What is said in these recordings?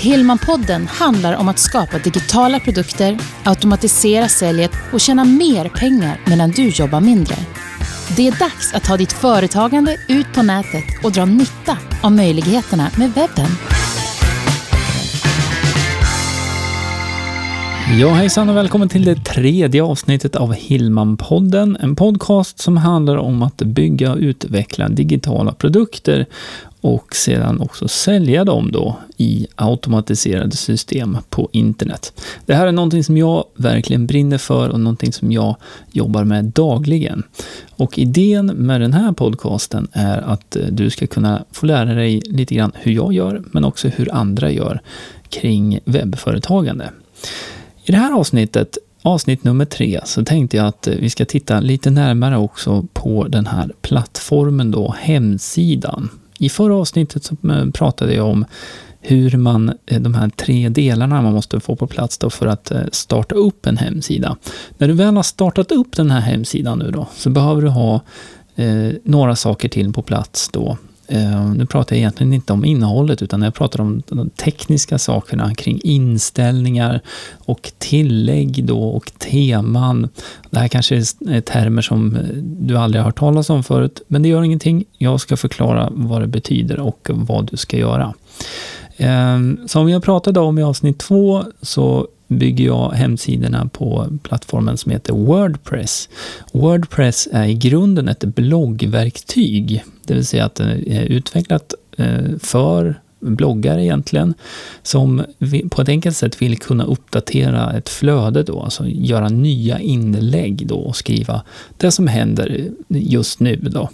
Hillmanpodden handlar om att skapa digitala produkter, automatisera säljet och tjäna mer pengar medan du jobbar mindre. Det är dags att ta ditt företagande ut på nätet och dra nytta av möjligheterna med webben. Ja, hejsan och välkommen till det tredje avsnittet av Hillman-podden. En podcast som handlar om att bygga och utveckla digitala produkter och sedan också sälja dem då i automatiserade system på internet. Det här är någonting som jag verkligen brinner för och någonting som jag jobbar med dagligen. Och idén med den här podcasten är att eh, du ska kunna få lära dig lite grann hur jag gör, men också hur andra gör kring webbföretagande. I det här avsnittet, avsnitt nummer tre, så tänkte jag att eh, vi ska titta lite närmare också på den här plattformen då, hemsidan. I förra avsnittet så eh, pratade jag om hur man, eh, de här tre delarna man måste få på plats då för att eh, starta upp en hemsida. När du väl har startat upp den här hemsidan nu då, så behöver du ha eh, några saker till på plats då Eh, nu pratar jag egentligen inte om innehållet utan jag pratar om de tekniska sakerna kring inställningar och tillägg då och teman. Det här kanske är termer som eh, du aldrig har hört talas om förut, men det gör ingenting. Jag ska förklara vad det betyder och vad du ska göra. Eh, som jag pratade om i avsnitt två så bygger jag hemsidorna på plattformen som heter Wordpress. Wordpress är i grunden ett bloggverktyg, det vill säga att det är utvecklat eh, för bloggare egentligen, som på ett enkelt sätt vill kunna uppdatera ett flöde då, alltså göra nya inlägg då och skriva det som händer just nu då.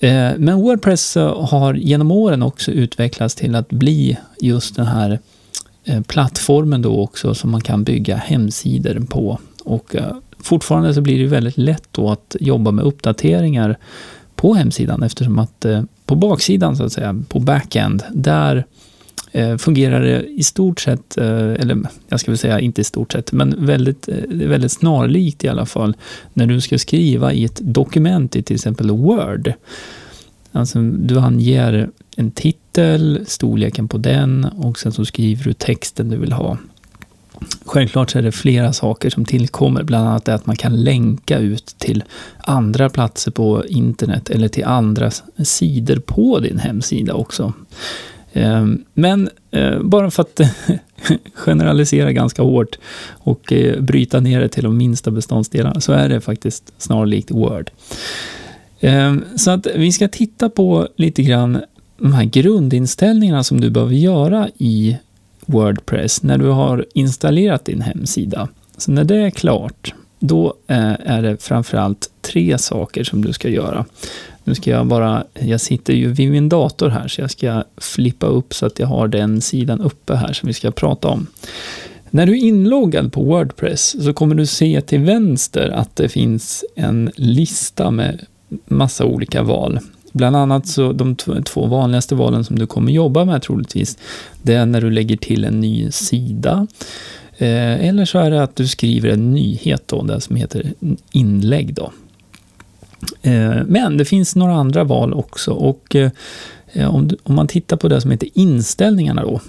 Eh, men Wordpress har genom åren också utvecklats till att bli just den här Eh, Eh, plattformen då också som man kan bygga hemsidor på. Och eh, fortfarande så blir det väldigt lätt då att jobba med uppdateringar på hemsidan eftersom att eh, på baksidan så att säga, på backend, där fungerar det i stort sett, eller jag ska väl säga inte i stort sett, men väldigt, väldigt snarlikt i alla fall, när du ska skriva i ett dokument i till exempel Word. Alltså du anger en titel, storleken på den och sen så skriver du texten du vill ha. Självklart så är det flera saker som tillkommer, bland annat att man kan länka ut till andra platser på internet eller till andra sidor på din hemsida också. Ehm, men eh, bara för att generalisera ganska hårt och eh, bryta ner det till de minsta beståndsdelarna så är det faktiskt snarlikt Word. Ehm, så att vi ska titta på lite grann de här grundinställningarna som du behöver göra i Wordpress när du har installerat din hemsida. Så när det är klart, då eh, är det framförallt tre saker som du ska göra. Nu ska jag bara, jag sitter ju vid min dator här, så jag ska flippa upp så att jag har den sidan uppe här som vi ska prata om. När du är inloggad på Wordpress så kommer du se till vänster att det finns en lista med massa olika val. Bland annat så de två vanligaste valen som du kommer jobba med troligtvis, det är när du lägger till en ny sida. Eh, eller så är det att du skriver en nyhet då, det som heter inlägg då. Eh, men det finns några andra val också och eh, om, om man tittar på det som heter inställningarna då,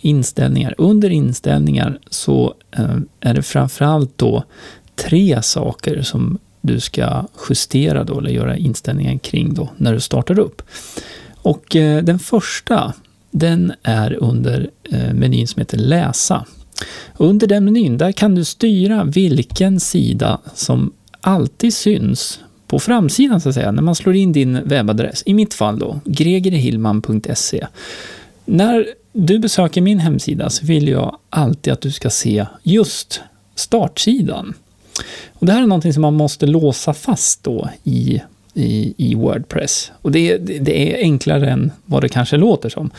inställningar. Under inställningar så eh, är det framförallt då tre saker som du ska justera då, eller göra inställningen kring då, när du startar upp. Och eh, den första, den är under eh, menyn som heter Läsa. Under den menyn, där kan du styra vilken sida som alltid syns på framsidan så att säga, när man slår in din webbadress. I mitt fall då, gregerihillman.se. När du besöker min hemsida så vill jag alltid att du ska se just startsidan. Och det här är någonting som man måste låsa fast då i, i, i Wordpress. Och det, det, är enklare än vad det kanske låter som.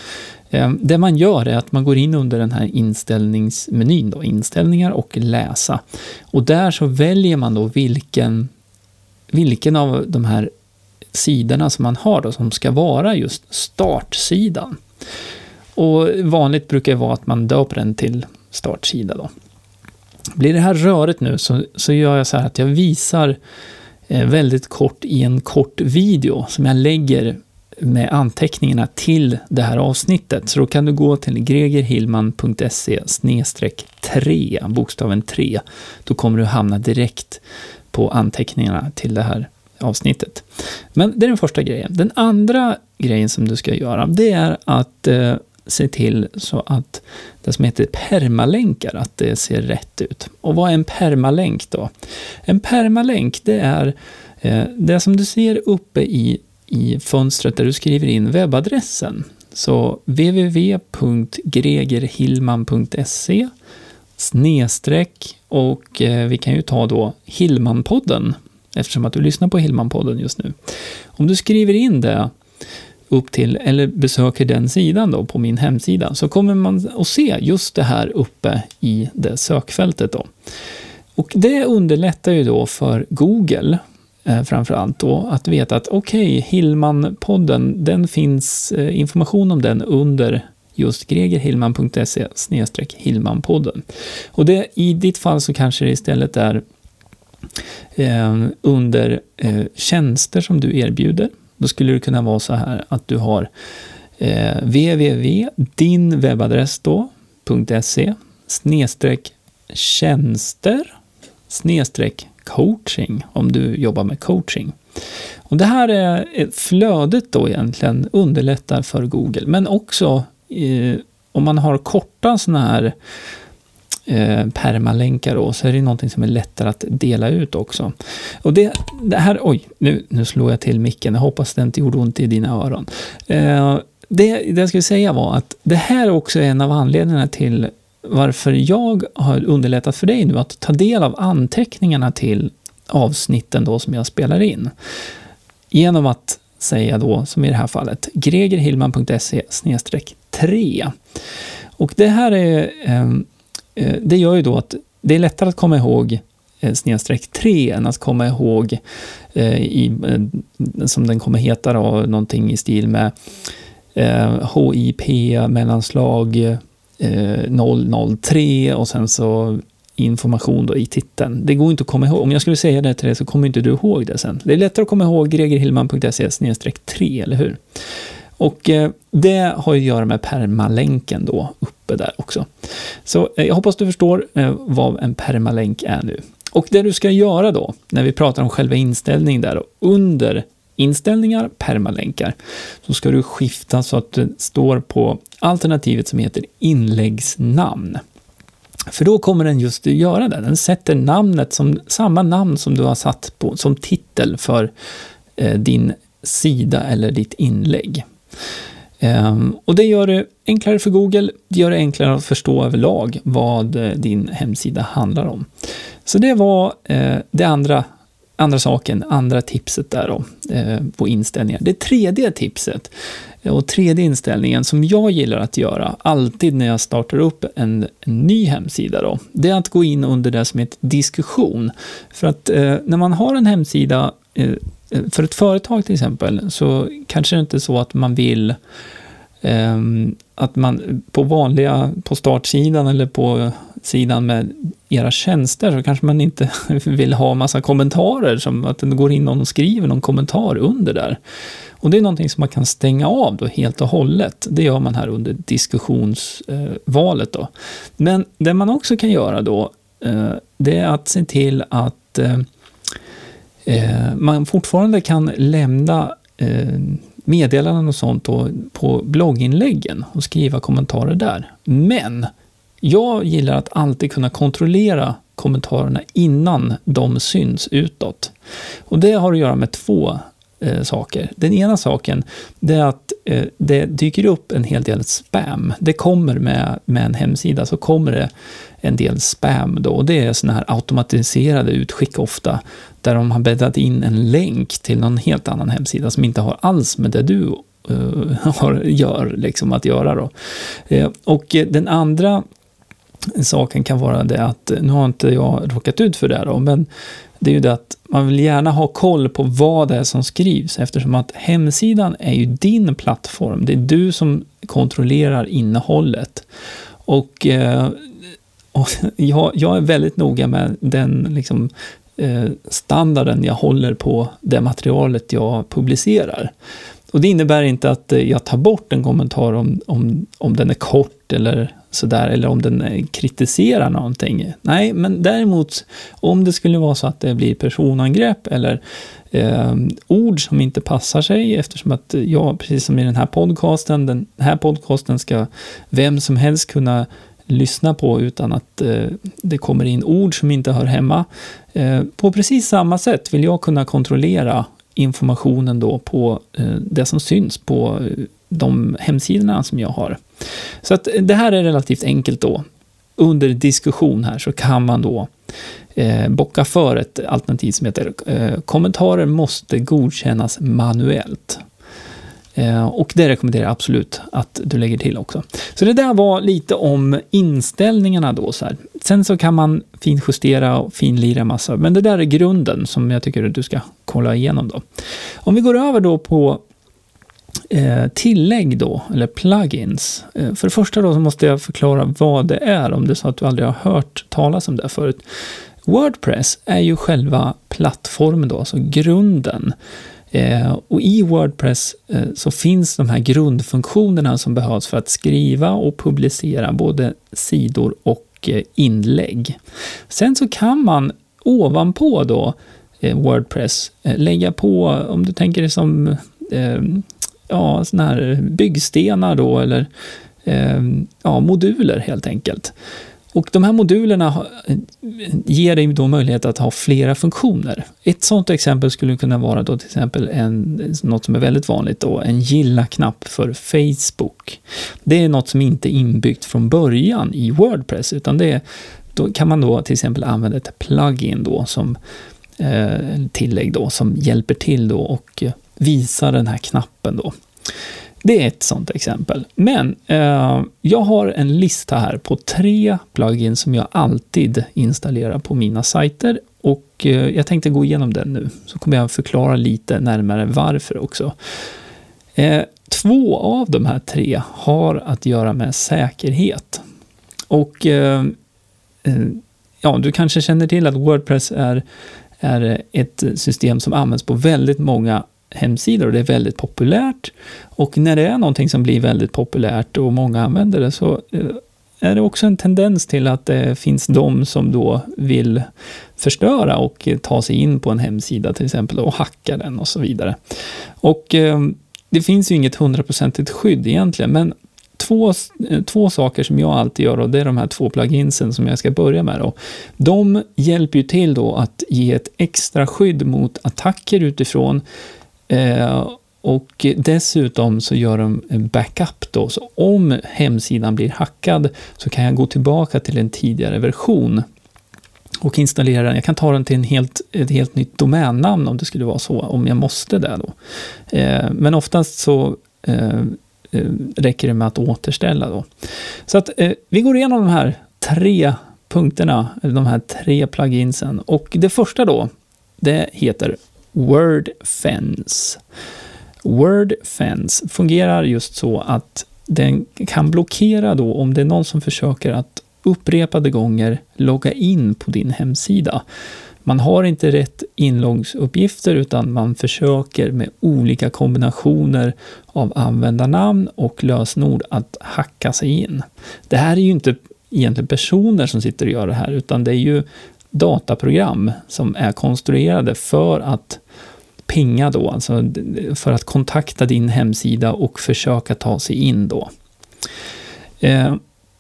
Ehm, det man gör är att man går in under den här inställningsmenyn, då, inställningar och läsa. Och där så väljer man då vilken, vilken av de här sidorna som man har då, som ska vara just startsidan. Och vanligt brukar det vara att man döper den till startsida då. Blir det här rörigt nu så, så gör jag så här att jag visar eh, väldigt kort i en kort video som jag lägger med anteckningarna till det här avsnittet. Så då kan du gå till gregerhillman.se 3, bokstaven 3. Då kommer du hamna direkt på anteckningarna till det här avsnittet. Men det är den första grejen. Den andra grejen som du ska göra, det är att eh, se till så att det som heter permalänkar, att det ser rätt ut. Och vad är en permalänk då? En permalänk, det är eh, det som du ser uppe i, i fönstret där du skriver in webbadressen. Så www.gregerhillman.se snedstreck och eh, vi kan ju ta då Hillmanpodden eftersom att du lyssnar på Hillmanpodden just nu. Om du skriver in det upp till, eller besöker den sidan då på min hemsida, så kommer man att se just det här uppe i det sökfältet då. Och det underlättar ju då för Google eh, framför allt då att veta att okej, okay, Hillman-podden, den finns eh, information om den under just gregerhillman.se Hillmanpodden. Och det, i ditt fall så kanske det istället är eh, under eh, tjänster som du erbjuder. Då skulle det kunna vara så här att du har eh, www, din webbadress då, .se, snedstreck tjänster, snedstreck coaching, om du jobbar med coaching. Och det här är eh, flödet då egentligen underlättar för Google, men också eh, om man har korta sådana här eh, permalänkar då, så är det någonting som är lättare att dela ut också. Och det, det här, oj, nu, nu slår jag till micken, jag hoppas det inte gjorde ont i dina öron. Eh, det, det jag skulle säga var att det här är också en av anledningarna till varför jag har underlättat för dig nu att ta del av anteckningarna till avsnitten då som jag spelar in. Genom att säga då, som i det här fallet, gregerhillman.se 3. Och det här är Eh, Eh, det gör ju då att det är lättare att komma ihåg eh, snedstreck 3 än att komma ihåg eh, i, eh, som den kommer heta då, någonting i stil med HIP mellanslag 003 och sen så information då i titeln. Det går inte att komma ihåg. Om jag skulle säga det till dig så kommer inte du ihåg det sen. Det är lättare att komma ihåg gregerhillman.se 3, eller hur? Och eh, det har ju att göra med permalänken då uppe där också. Så eh, jag hoppas du förstår eh, vad en permalänk är nu. Och det du ska göra då, när vi pratar om själva inställningen där, och under inställningar, permalänkar, så ska du skifta så att det står på alternativet som heter inläggsnamn. För då kommer den just att göra det. Den sätter namnet som samma namn som du har satt på, som titel för eh, din sida eller ditt inlägg. Ehm, och det gör det enklare för Google, det gör det enklare att förstå överlag vad eh, din hemsida handlar om. Så det var eh, det andra, andra saken, andra tipset där då, eh, på inställningar. Det tredje tipset och tredje inställningen som jag gillar att göra, alltid när jag startar upp en, en ny hemsida då, det är att gå in under det som heter diskussion. För att eh, när man har en hemsida eh, för ett företag till exempel, så kanske det inte är så att man vill um, att man på vanliga, på startsidan eller på sidan med era tjänster så kanske man inte vill ha massa kommentarer, som att det går in någon och skriver någon kommentar under där. Och det är någonting som man kan stänga av då helt och hållet. Det gör man här under diskussionsvalet då. Men det man också kan göra då, eh, det är att se till att eh, Eh, man fortfarande kan lämna eh, meddelanden och sånt på blogginläggen och skriva kommentarer där. Men jag gillar att alltid kunna kontrollera kommentarerna innan de syns utåt. Och det har att göra med två eh, saker. Den ena saken det är att eh, det dyker upp en hel del spam. Det kommer med, med en hemsida så kommer det en del spam då. Och det är sådana här automatiserade utskick ofta, där de har bäddat in en länk till någon helt annan hemsida som inte har alls med det du uh, har, gör liksom att göra. Då. Uh, och eh, den andra saken kan vara det att, nu har inte jag råkat ut för det då, men det är ju det att man vill gärna ha koll på vad det är som skrivs eftersom att hemsidan är ju din plattform. Det är du som kontrollerar innehållet. Och och jag, jag är väldigt noga med den liksom, Eh, standarden jag håller på det materialet jag publicerar. och det innebär inte att eh, jag tar bort en kommentar om, om, om den är kort eller sådär, eller om den eh, kritiserar någonting. Nej, men däremot om det skulle vara så att det blir personangrepp eller eh, ord som inte passar sig eftersom att jag, precis som i den här podcasten, den här podcasten ska vem som helst kunna lyssna på utan att eh, det kommer in ord som inte hör hemma. Eh, på precis samma sätt vill jag kunna kontrollera informationen då på eh, det som syns på eh, de hemsidorna som jag har. Så att eh, det här är relativt enkelt då. Under diskussion här så kan man då eh, bocka för ett alternativ som heter eh, kommentarer måste godkännas manuellt. Eh, och det rekommenderar jag absolut att du lägger till också. Så det där var lite om inställningarna då. Så här. Sen så kan man finjustera och finlira massa, men det där är grunden som jag tycker att du ska kolla igenom då. Om vi går över då på eh, tillägg då, eller plugins. Eh, för det första då så måste jag förklara vad det är, om det är så att du aldrig har hört talas om det förut. Wordpress är ju själva plattformen då, alltså grunden. Eh, och i Wordpress eh, så finns de här grundfunktionerna som behövs för att skriva och publicera både sidor och eh, inlägg. Sen så kan man ovanpå då eh, Wordpress eh, lägga på, om du tänker dig som eh, ja, såna här byggstenar då, eller ja, moduler helt enkelt. Och de här modulerna ger dig då möjlighet att ha flera funktioner. Ett sådant exempel skulle kunna vara då till exempel en, något som är väldigt vanligt då, en gilla-knapp för Facebook. Det är något som inte är inbyggt från början i Wordpress, utan det är, då kan man då till exempel använda ett plugin då som eh, tillägg då som hjälper till då och visar den här knappen då. Det är ett sånt exempel. Men eh, jag har en lista här på tre plugins som jag alltid installerar på mina sajter och eh, jag tänkte gå igenom den nu. Så kommer jag förklara lite närmare varför också. Eh, två av de här tre har att göra med säkerhet. Och eh, eh ja, du kanske känner till att Wordpress är, är ett system som används på väldigt många hemsidor och det är väldigt populärt. Och när det är någonting som blir väldigt populärt och många använder det så eh, är det också en tendens till att det finns de som då vill förstöra och ta sig in på en hemsida till exempel och hacka den och så vidare. Och eh, det finns ju inget hundraprocentigt skydd egentligen, men två, eh, två saker som jag alltid gör och det är de här två pluginsen som jag ska börja med. Då. De hjälper ju till då att ge ett extra skydd mot attacker utifrån Eh, och dessutom så gör de en backup då, så om hemsidan blir hackad så kan jag gå tillbaka till en tidigare version och installera den. Jag kan ta den till en helt, ett helt nytt domännamn om det skulle vara så, om jag måste det då. Eh, men oftast så eh, eh räcker det med att återställa då. Så att eh, vi går igenom de här tre punkterna, eller de här tre pluginsen. Och det första då, det heter WordFence. WordFence fungerar just så att den kan blockera då om det är någon som försöker att upprepade gånger logga in på din hemsida. Man har inte rätt inloggsuppgifter utan man försöker med olika kombinationer av användarnamn och lösenord att hacka sig in. Det här är ju inte egentligen personer som sitter och gör det här utan det är ju dataprogram som är konstruerade för att pinga då, alltså för att kontakta din hemsida och försöka ta sig in då. Eh,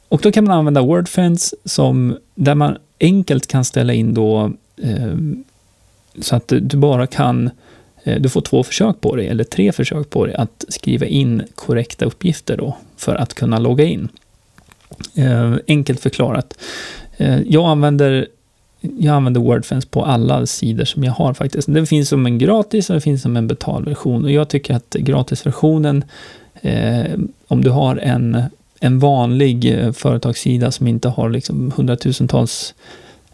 och då kan man använda Wordfence som, där man enkelt kan ställa in då eh, så att du bara kan eh, du får två försök på dig, eller tre försök på dig, att skriva in korrekta uppgifter då, för att kunna logga in. Eh, enkelt förklarat. Eh, jag använder jag använder Wordfence på alla sidor som jag har faktiskt. Det finns som en gratis och det finns som en betalversion. Och jag tycker att gratisversionen, eh, om du har en, en vanlig eh, företagssida som inte har liksom hundratusentals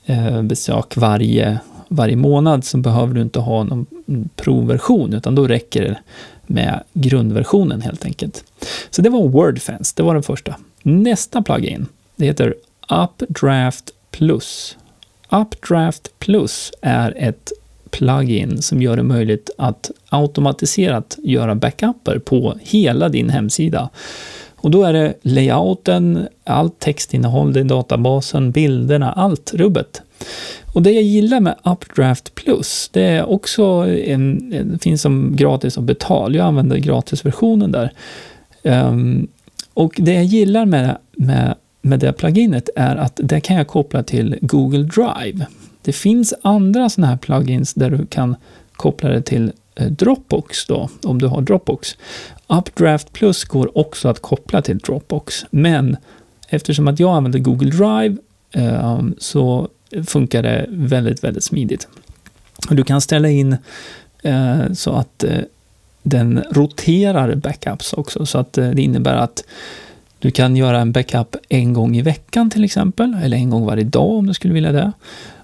eh, besök varje, varje månad, så behöver du inte ha någon provversion, utan då räcker det med grundversionen helt enkelt. Så det var Wordfence, det var den första. Nästa plugin, det heter Updraft Plus. Updraft Plus är ett plugin som gör det möjligt att automatiserat göra backuper på hela din hemsida. Och då är det layouten, allt textinnehåll i databasen, bilderna, allt rubbet. Och det jag gillar med Updraft Plus, det är också en, en finns som gratis och betal. Jag använder gratisversionen där. Um, och det jag gillar med, med, med det pluginet är att det kan jag koppla till Google Drive. Det finns andra sådana här plugins där du kan koppla det till eh, Dropbox då, om du har Dropbox. Updraft Plus går också att koppla till Dropbox, men eftersom att jag använder Google Drive eh, så funkar det väldigt, väldigt smidigt. Du kan ställa in eh, så att eh, den roterar backups också, så att eh, det innebär att du kan göra en backup en gång i veckan till exempel, eller en gång varje dag om du skulle vilja det.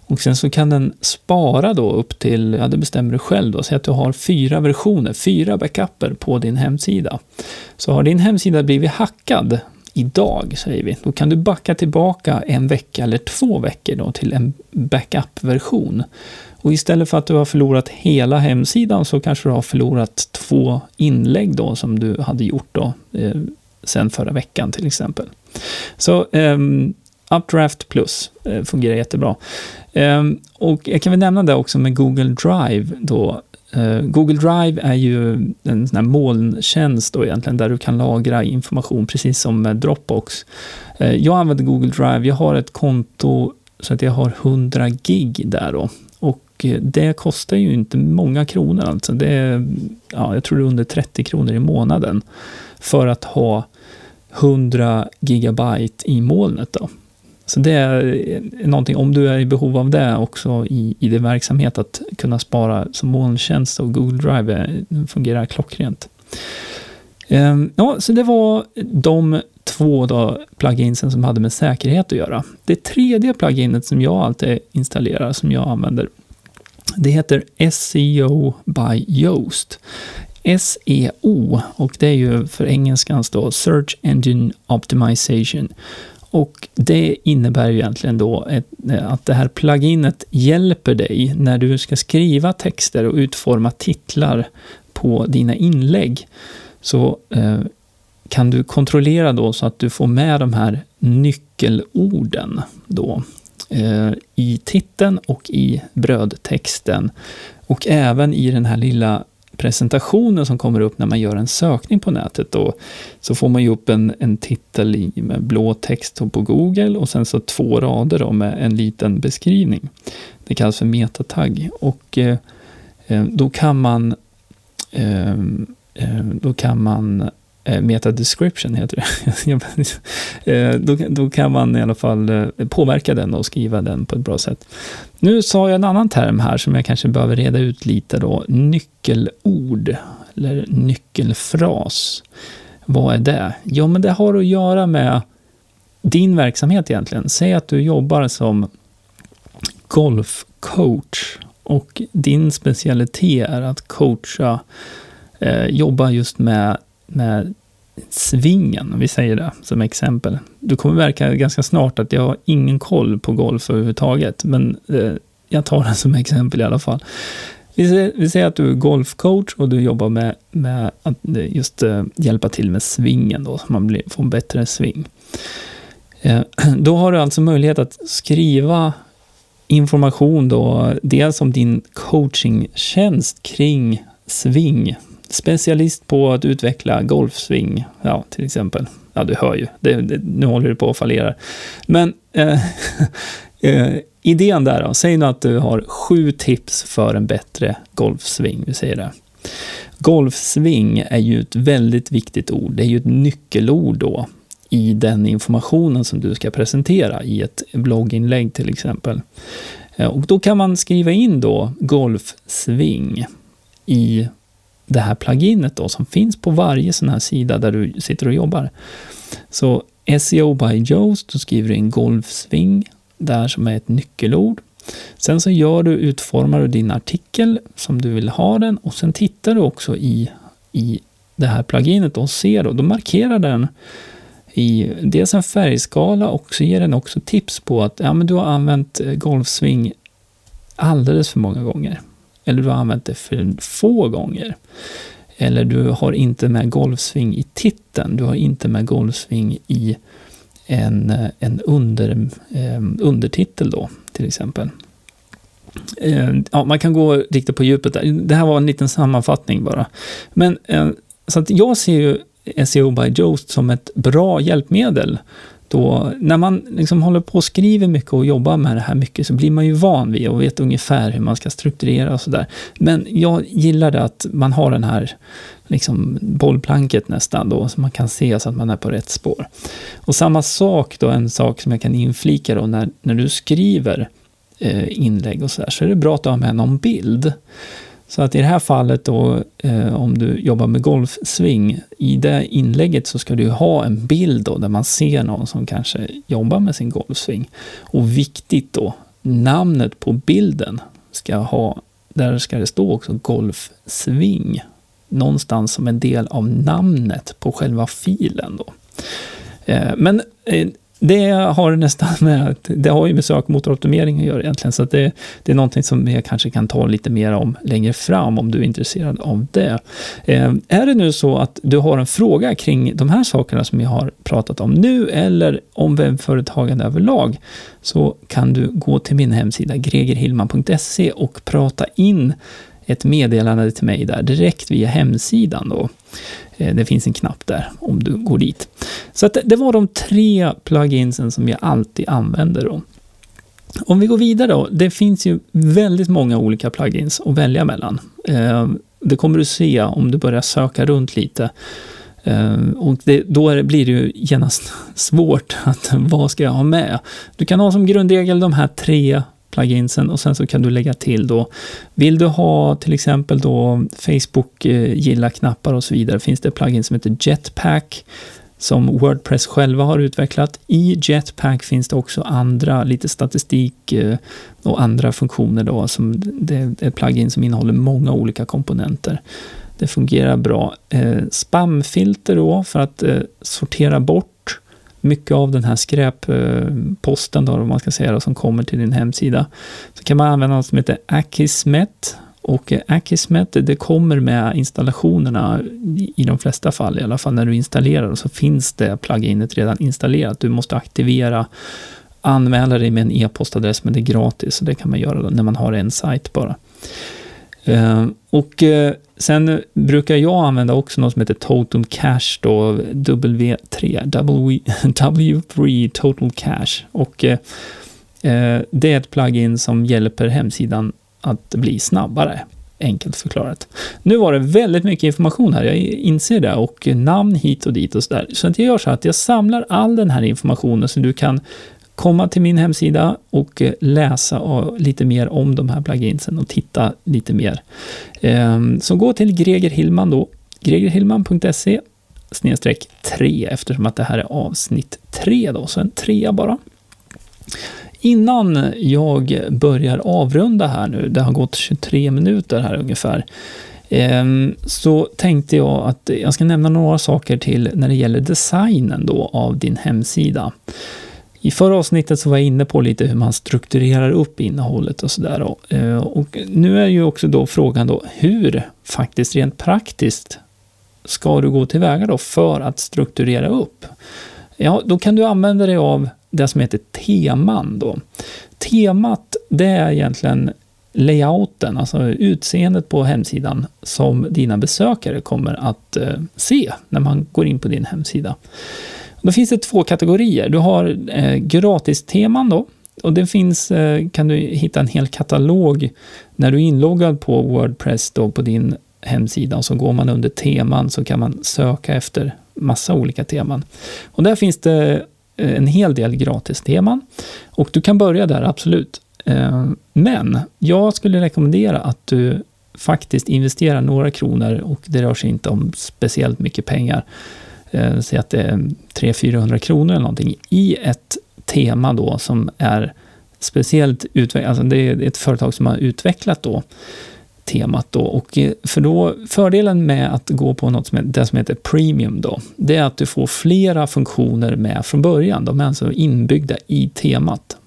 Och sen så kan den spara då upp till, ja det bestämmer du själv då, säg att du har fyra versioner, fyra backuper på din hemsida. Så har din hemsida blivit hackad idag, säger vi, då kan du backa tillbaka en vecka eller två veckor då till en backup-version. Och istället för att du har förlorat hela hemsidan så kanske du har förlorat två inlägg då som du hade gjort då eh, sen förra veckan till exempel. Så eh, Updraft Plus eh, fungerar jättebra. Eh, och jag kan väl nämna det också med Google Drive då. Eh, Google Drive är ju en sån här molntjänst då egentligen, där du kan lagra information, precis som med Dropbox. Eh, jag använder Google Drive, jag har ett konto så att jag har 100 gig där då. Och eh, det kostar ju inte många kronor alltså. Det är, ja, jag tror det är under 30 kronor i månaden för att ha 100 gigabyte i molnet då. Så det är någonting, om du är i behov av det också i, i din verksamhet, att kunna spara som molntjänst och Google Drive eh, fungerar klockrent. Ehm, ja, så det var de två då pluginsen som hade med säkerhet att göra. Det tredje pluginet som jag alltid installerar, som jag använder, det heter SEO by Yoast. SEO, och det är ju för engelskans då Search Engine Optimization. Och det innebär ju egentligen då ett, att det här pluginet hjälper dig när du ska skriva texter och utforma titlar på dina inlägg. Så eh, kan du kontrollera då så att du får med de här nyckelorden då eh, i titeln och i brödtexten. Och även i den här lilla presentationen som kommer upp när man gör en sökning på nätet. Då, så får man ju upp en, en titel i, med blå text på Google och sen så två rader då med en liten beskrivning. Det kallas för metatagg. Och eh, eh då kan man eh, eh då kan man Eh, meta description heter det. Eh, då, då kan man i alla fall eh, påverka den och skriva den på ett bra sätt. Nu sa jag en annan term här som jag kanske behöver reda ut lite då. Nyckelord eller nyckelfras. Vad är det? Jo, men det har att göra med din verksamhet egentligen. Säg att du jobbar som golfcoach och din specialitet är att coacha, eh, jobba just med, med svingen, om vi säger det som exempel. Du kommer verka ganska snart att jag har ingen koll på golf överhuvudtaget, men eh, jag tar det som exempel i alla fall. Vi säger, vi säger, att du är golfcoach och du jobbar med, med att eh, just eh, hjälpa till med svingen då, så man blir, får en bättre sving. Eh, då har du alltså möjlighet att skriva information då, eh, dels om din coachingtjänst kring sving specialist på att utveckla golfsving, ja, till exempel. Ja, du hör ju, det, det, nu håller det på att fallera. Men eh, eh, idén där då, säg nu att du har sju tips för en bättre golfsving, vi säger det. Golfsving är ju ett väldigt viktigt ord, det är ju ett nyckelord då i den informationen som du ska presentera i ett blogginlägg till exempel. Eh, och då kan man skriva in då golfsving i det här pluginet då, som finns på varje sån här sida där du sitter och jobbar. Så SEO by Joe's, då skriver du in golfsving där som är ett nyckelord. Sen så gör du, utformar du din artikel som du vill ha den och sen tittar du också i, i det här pluginet och ser då, då markerar den i dels en färgskala och så ger den också tips på att ja, men du har använt eh, golfsving alldeles för många gånger eller du har använt det för få gånger. Eller du har inte med golfsving i titeln, du har inte med golfsving i en, eh, en under, eh, undertitel då, till exempel. Eh, ja, man kan gå riktigt på djupet där. Det här var en liten sammanfattning bara. Men eh, så att jag ser ju SEO by Joast som ett bra hjälpmedel då, när man liksom håller på och skriver mycket och jobbar med det här mycket så blir man ju van vid och vet ungefär hur man ska strukturera och sådär. Men jag gillar det att man har den här liksom bollplanket nästan då, så man kan se så att man är på rätt spår. Och samma sak då, en sak som jag kan inflika då, när, när du skriver eh, inlägg och sådär, så är det bra att du har med någon bild. Så att i det här fallet då, eh, om du jobbar med golfsving, i det inlägget så ska du ha en bild då, där man ser någon som kanske jobbar med sin golfsving. Och viktigt då, namnet på bilden ska ha, där ska det stå också golfsving. Någonstans som en del av namnet på själva filen då. Eh, men eh, det har nästan med, det har ju med sökmotoroptimering att göra egentligen, så det, det, är någonting som jag kanske kan ta lite mer om längre fram, om du är intresserad av det. Eh, är det nu så att du har en fråga kring de här sakerna som jag har pratat om nu, eller om webbföretagande överlag, så kan du gå till min hemsida gregerhillman.se och prata in ett meddelande till mig där direkt via hemsidan. Då. Eh, det finns en knapp där om du går dit. Så att det var de tre pluginsen som jag alltid använder. Då. Om vi går vidare då, det finns ju väldigt många olika plugins att välja mellan. Eh, det kommer du se om du börjar söka runt lite. Eh, och det, då blir det ju genast svårt att vad ska jag ha med? Du kan ha som grundregel de här tre pluginsen och sen så kan du lägga till då, vill du ha till exempel då Facebook-gilla-knappar eh, och så vidare, finns det plugin som heter Jetpack som Wordpress själva har utvecklat. I Jetpack finns det också andra, lite statistik eh, och andra funktioner då, som det är ett plugin som innehåller många olika komponenter. Det fungerar bra. Eh, spamfilter då, för att sortera bort mycket av den här skräpposten, då, om man ska säga, då, som kommer till din hemsida, så kan man använda något som heter Akismet. Och eh, Akismet, det kommer med installationerna i de flesta fall, i alla fall när du installerar, så finns det pluginet redan installerat. Du måste aktivera anmäla dig med en e-postadress, men det är gratis, så det kan man göra när man har en sajt bara. Eh, och eh, sen brukar jag använda också något som heter Total Cash då, W3, W, W3 Total Cash Och eh, det är ett plugin som hjälper hemsidan att bli snabbare, enkelt förklarat. Nu var det väldigt mycket information här, jag inser det, och namn hit och dit och sådär. Så att jag gör så att jag samlar all den här informationen så du kan komma till min hemsida och eh, läsa ah, lite mer om de här pluginsen och titta lite mer. Ehm, så gå till Greger Hillman då, gregerhillman.se snedstreck 3 eftersom att det här är avsnitt 3 då, så en trea bara. Innan jag börjar avrunda här nu, det har gått 23 minuter här ungefär, ehm, så tänkte jag att jag ska nämna några saker till när det gäller designen då av din hemsida. I förra avsnittet så var jag inne på lite hur man strukturerar upp innehållet och sådär. Eh, och nu är ju också då frågan då hur faktiskt rent praktiskt ska du gå tillväga då för att strukturera upp? Ja, då kan du använda dig av det som heter teman då. Temat, det är egentligen layouten, alltså utseendet på hemsidan som dina besökare kommer att eh, se när man går in på din hemsida. Då finns det två kategorier. Du har eh, gratisteman då. Och det finns, eh, kan du hitta en hel katalog när du är inloggad på Wordpress då på din hemsida och så går man under teman så kan man söka efter massa olika teman. Och där finns det eh, en hel del gratisteman och du kan börja där, absolut. Eh, men jag skulle rekommendera att du faktiskt investerar några kronor och det rör sig inte om speciellt mycket pengar eh, säg att det är 300-400 kronor eller någonting, i ett tema då som är speciellt utvecklat, alltså det är ett företag som har utvecklat då temat då. Och eh, för då, fördelen med att gå på något som, är, det som heter Premium då, det är att du får flera funktioner med från början. De är alltså inbyggda i temat.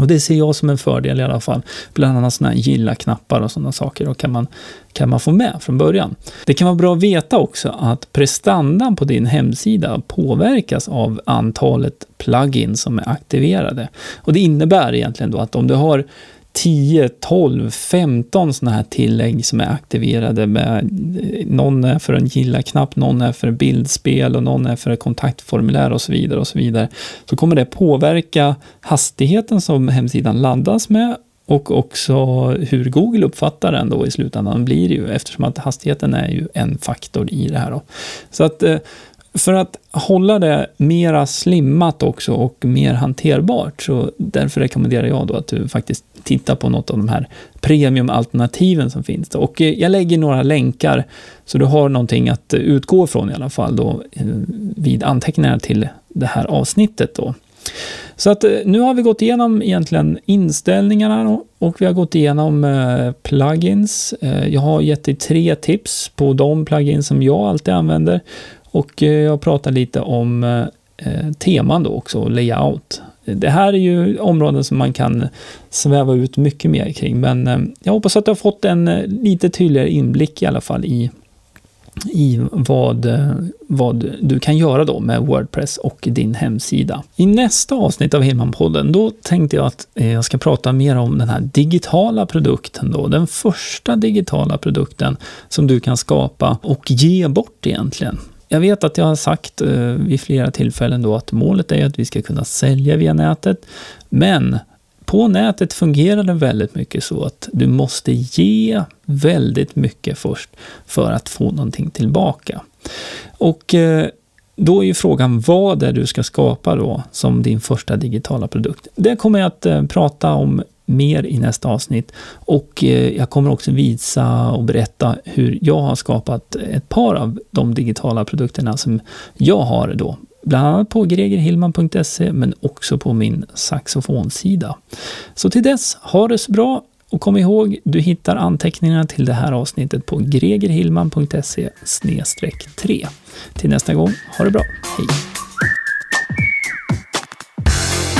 Och det ser jag som en fördel i alla fall. Bland annat sådana här gilla-knappar och sådana saker och kan man, kan man få med från början. Det kan vara bra att veta också att prestandan på din hemsida påverkas av antalet plugins som är aktiverade. Och det innebär egentligen då att om du har 10, 12, 15 sådana här tillägg som är aktiverade med eh, någon är för en gilla-knapp, någon är för bildspel och någon är för ett kontaktformulär och så vidare och så vidare. Så kommer det påverka hastigheten som hemsidan laddas med och också hur Google uppfattar den då i slutändan blir det ju eftersom att hastigheten är ju en faktor i det här. Då. Så att eh, för att hålla det mera slimmat också och mer hanterbart, så därför rekommenderar jag då att du faktiskt tittar på något av de här premiumalternativen som finns. Och eh, jag lägger några länkar, så du har någonting att utgå ifrån i alla fall då, eh, vid anteckningar till det här avsnittet. Då. Så att eh, nu har vi gått igenom egentligen inställningarna och vi har gått igenom plugins. Jag har gett dig tre tips på de plugins som jag alltid använder och eh, jag pratar lite om eh, eh, teman då också, layout. Det här är ju områden som man kan sväva ut mycket mer kring, men eh, jag hoppas att du har fått en eh, lite tydligare inblick i alla fall i, i vad, vad du kan göra då med Wordpress och din hemsida. I nästa avsnitt av Hillman-podden, då tänkte jag att jag ska prata mer om den här digitala produkten då, den första digitala produkten som du kan skapa och ge bort egentligen. Jag vet att jag har sagt eh, vid flera tillfällen då att målet är att vi ska kunna sälja via nätet. Men på nätet fungerar det väldigt mycket så att du måste ge väldigt mycket först för att få någonting tillbaka. Och eh, då är ju frågan vad det är du ska skapa då som din första digitala produkt. Det kommer jag att eh, prata om mer i nästa avsnitt. Och eh, jag kommer också visa och berätta hur jag har skapat ett par av de digitala produkterna som jag har då. Bland annat på gregerhillman.se men också på min saxofonsida. Så till dess, ha det så bra och kom ihåg, du hittar anteckningarna till det här avsnittet på gregerhillman.se 3. Till nästa gång, ha det bra. Hej!